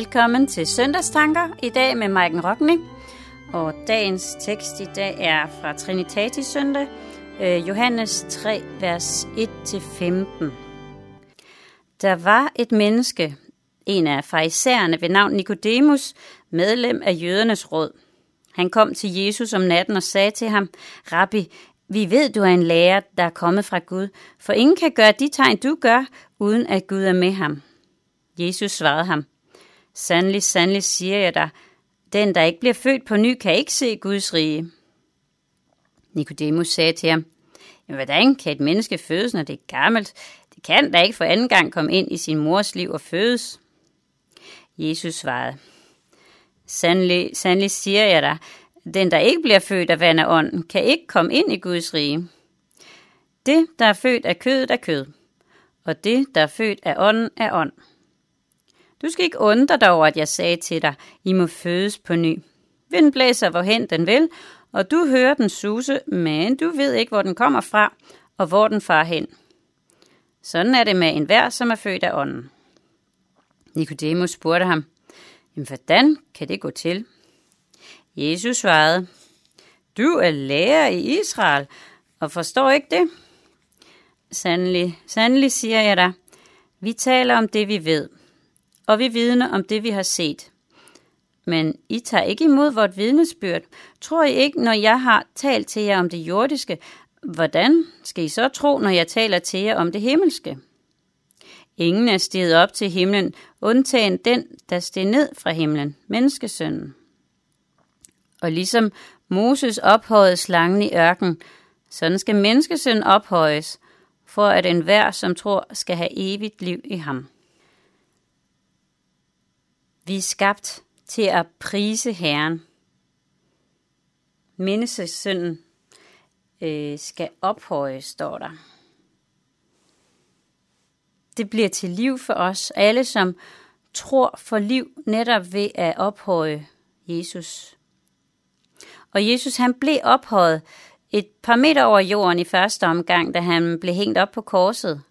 Velkommen til Søndagstanker i dag med Maiken Rockney. Og dagens tekst i dag er fra Trinitatis søndag, øh, Johannes 3, vers 1-15. Der var et menneske, en af farisæerne ved navn Nikodemus, medlem af jødernes råd. Han kom til Jesus om natten og sagde til ham, Rabbi, vi ved, du er en lærer, der er kommet fra Gud, for ingen kan gøre de tegn, du gør, uden at Gud er med ham. Jesus svarede ham, Sandelig, sandelig siger jeg dig, den, der ikke bliver født på ny, kan ikke se Guds rige. Nikodemus sagde til ham, hvordan kan et menneske fødes, når det er gammelt? Det kan da ikke for anden gang komme ind i sin mors liv og fødes. Jesus svarede, Sandelig, sandelig siger jeg dig, den, der ikke bliver født af vand og ånd, kan ikke komme ind i Guds rige. Det, der er født af kødet, er kød, og det, der er født af ånden, er ånd. Du skal ikke undre dig over, at jeg sagde til dig, I må fødes på ny. Vinden blæser, hvorhen den vil, og du hører den suse, men du ved ikke, hvor den kommer fra, og hvor den far hen. Sådan er det med enhver, som er født af ånden. Nikodemus spurgte ham, Jamen, hvordan kan det gå til? Jesus svarede, Du er lærer i Israel, og forstår ikke det? Sandelig, sandelig siger jeg dig, vi taler om det, vi ved, og vi vidner om det, vi har set. Men I tager ikke imod vort vidnesbyrd. Tror I ikke, når jeg har talt til jer om det jordiske, hvordan skal I så tro, når jeg taler til jer om det himmelske? Ingen er steget op til himlen, undtagen den, der steg ned fra himlen, menneskesønnen. Og ligesom Moses ophøjede slangen i ørken, sådan skal menneskesønnen ophøjes, for at enhver, som tror, skal have evigt liv i ham. Vi er skabt til at prise Herren. Menneskesynden øh, skal ophøjes, står der. Det bliver til liv for os, alle som tror for liv netop ved at ophøje Jesus. Og Jesus han blev ophøjet et par meter over jorden i første omgang, da han blev hængt op på korset.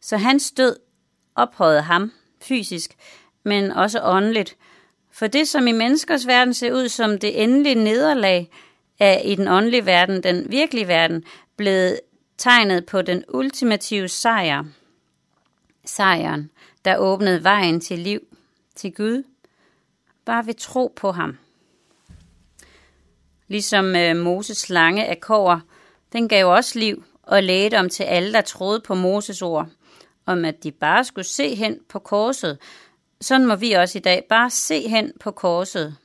Så han stød ophøjet ham fysisk, men også åndeligt. For det, som i menneskers verden ser ud som det endelige nederlag, er i den åndelige verden, den virkelige verden, blevet tegnet på den ultimative sejr. Sejren, der åbnede vejen til liv, til Gud, bare ved tro på ham. Ligesom øh, Moses slange af kår, den gav også liv og lægedom til alle, der troede på Moses ord, om at de bare skulle se hen på korset, sådan må vi også i dag bare se hen på korset.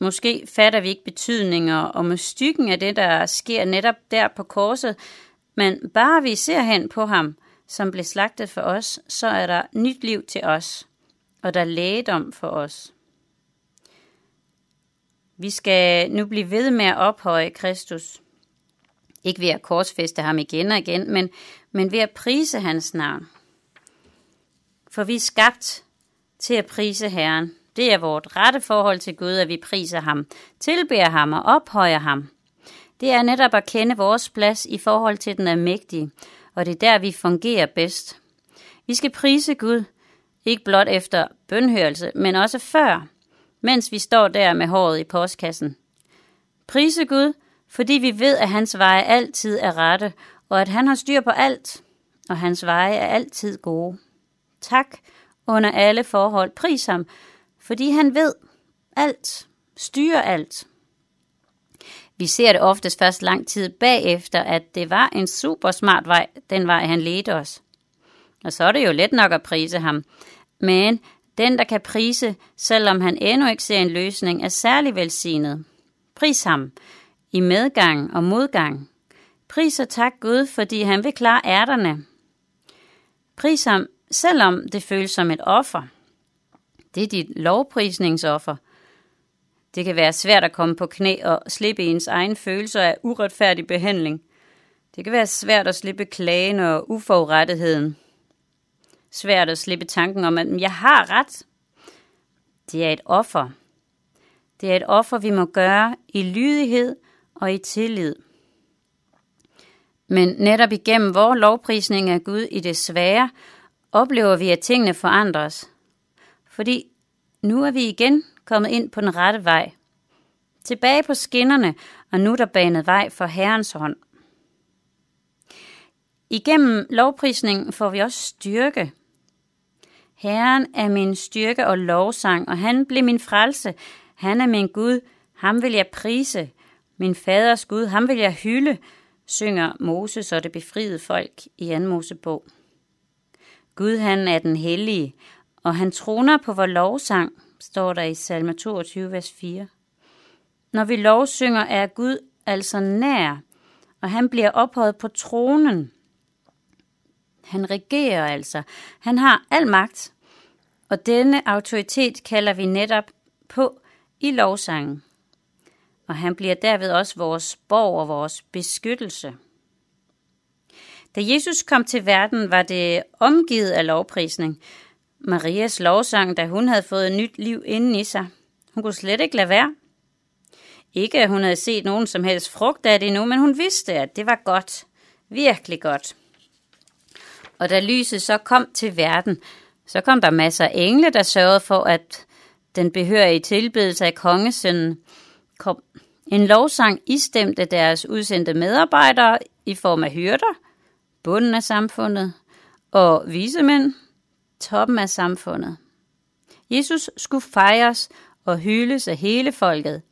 Måske fatter vi ikke betydninger og mystikken af det, der sker netop der på korset, men bare vi ser hen på ham, som blev slagtet for os, så er der nyt liv til os, og der er lægedom for os. Vi skal nu blive ved med at ophøje Kristus. Ikke ved at korsfeste ham igen og igen, men, men ved at prise hans navn. For vi er skabt til at prise Herren. Det er vort rette forhold til Gud, at vi priser ham, tilbærer ham og ophøjer ham. Det er netop at kende vores plads i forhold til den almægtige, og det er der, vi fungerer bedst. Vi skal prise Gud, ikke blot efter bønhørelse, men også før, mens vi står der med håret i postkassen. Prise Gud, fordi vi ved, at hans veje altid er rette, og at han har styr på alt, og hans veje er altid gode. Tak, under alle forhold. Pris ham, fordi han ved alt, styrer alt. Vi ser det oftest først lang tid bagefter, at det var en super smart vej, den vej han ledte os. Og så er det jo let nok at prise ham. Men den, der kan prise, selvom han endnu ikke ser en løsning, er særlig velsignet. Pris ham i medgang og modgang. Pris og tak Gud, fordi han vil klare ærterne. Pris ham selvom det føles som et offer. Det er dit lovprisningsoffer. Det kan være svært at komme på knæ og slippe ens egen følelser af uretfærdig behandling. Det kan være svært at slippe klagen og uforurettigheden. Svært at slippe tanken om, at jeg har ret. Det er et offer. Det er et offer, vi må gøre i lydighed og i tillid. Men netop igennem vores lovprisning af Gud i det svære oplever vi, at tingene forandres. fordi nu er vi igen kommet ind på den rette vej. Tilbage på skinnerne, og nu er der banet vej for Herrens hånd. Igennem lovprisning får vi også styrke. Herren er min styrke og lovsang, og han blev min frelse. Han er min Gud, ham vil jeg prise. Min faders Gud, ham vil jeg hylde, synger Moses og det befriede folk i 2. Mosebog. Gud han er den hellige, og han troner på vor lovsang, står der i salme 22, vers 4. Når vi lovsynger, er Gud altså nær, og han bliver ophøjet på tronen. Han regerer altså. Han har al magt, og denne autoritet kalder vi netop på i lovsangen. Og han bliver derved også vores borg og vores beskyttelse. Da Jesus kom til verden, var det omgivet af lovprisning. Marias lovsang, da hun havde fået et nyt liv inden i sig. Hun kunne slet ikke lade være. Ikke at hun havde set nogen som helst frugt af det endnu, men hun vidste, at det var godt. Virkelig godt. Og da lyset så kom til verden, så kom der masser af engle, der sørgede for, at den behørige tilbedelse af kongesønnen kom. En lovsang istemte deres udsendte medarbejdere i form af hyrder, bunden af samfundet, og visemænd, toppen af samfundet. Jesus skulle fejres og hyldes af hele folket.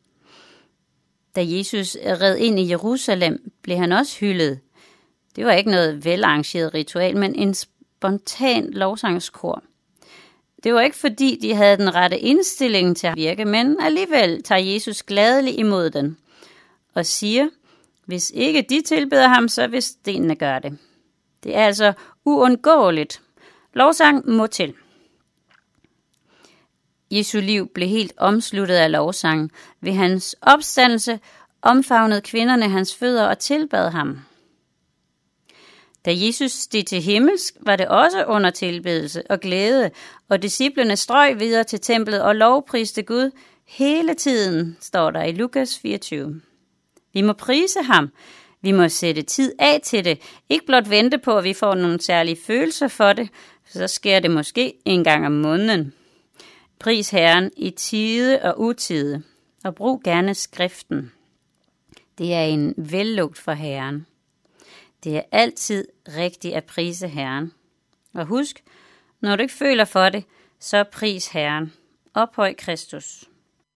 Da Jesus red ind i Jerusalem, blev han også hyldet. Det var ikke noget velarrangeret ritual, men en spontan lovsangskor. Det var ikke fordi, de havde den rette indstilling til at virke, men alligevel tager Jesus gladelig imod den og siger, hvis ikke de tilbeder ham, så vil stenene gøre det. Det er altså uundgåeligt. Lovsang må til. Jesu liv blev helt omsluttet af lovsang. Ved hans opstandelse omfavnede kvinderne hans fødder og tilbad ham. Da Jesus steg til himmelsk, var det også under tilbedelse og glæde, og disciplene strøg videre til templet og lovpriste Gud hele tiden, står der i Lukas 24. Vi må prise ham. Vi må sætte tid af til det. Ikke blot vente på, at vi får nogle særlige følelser for det, så sker det måske en gang om måneden. Pris Herren i tide og utide, og brug gerne skriften. Det er en vellugt for Herren. Det er altid rigtigt at prise Herren. Og husk, når du ikke føler for det, så pris Herren. Ophøj Kristus.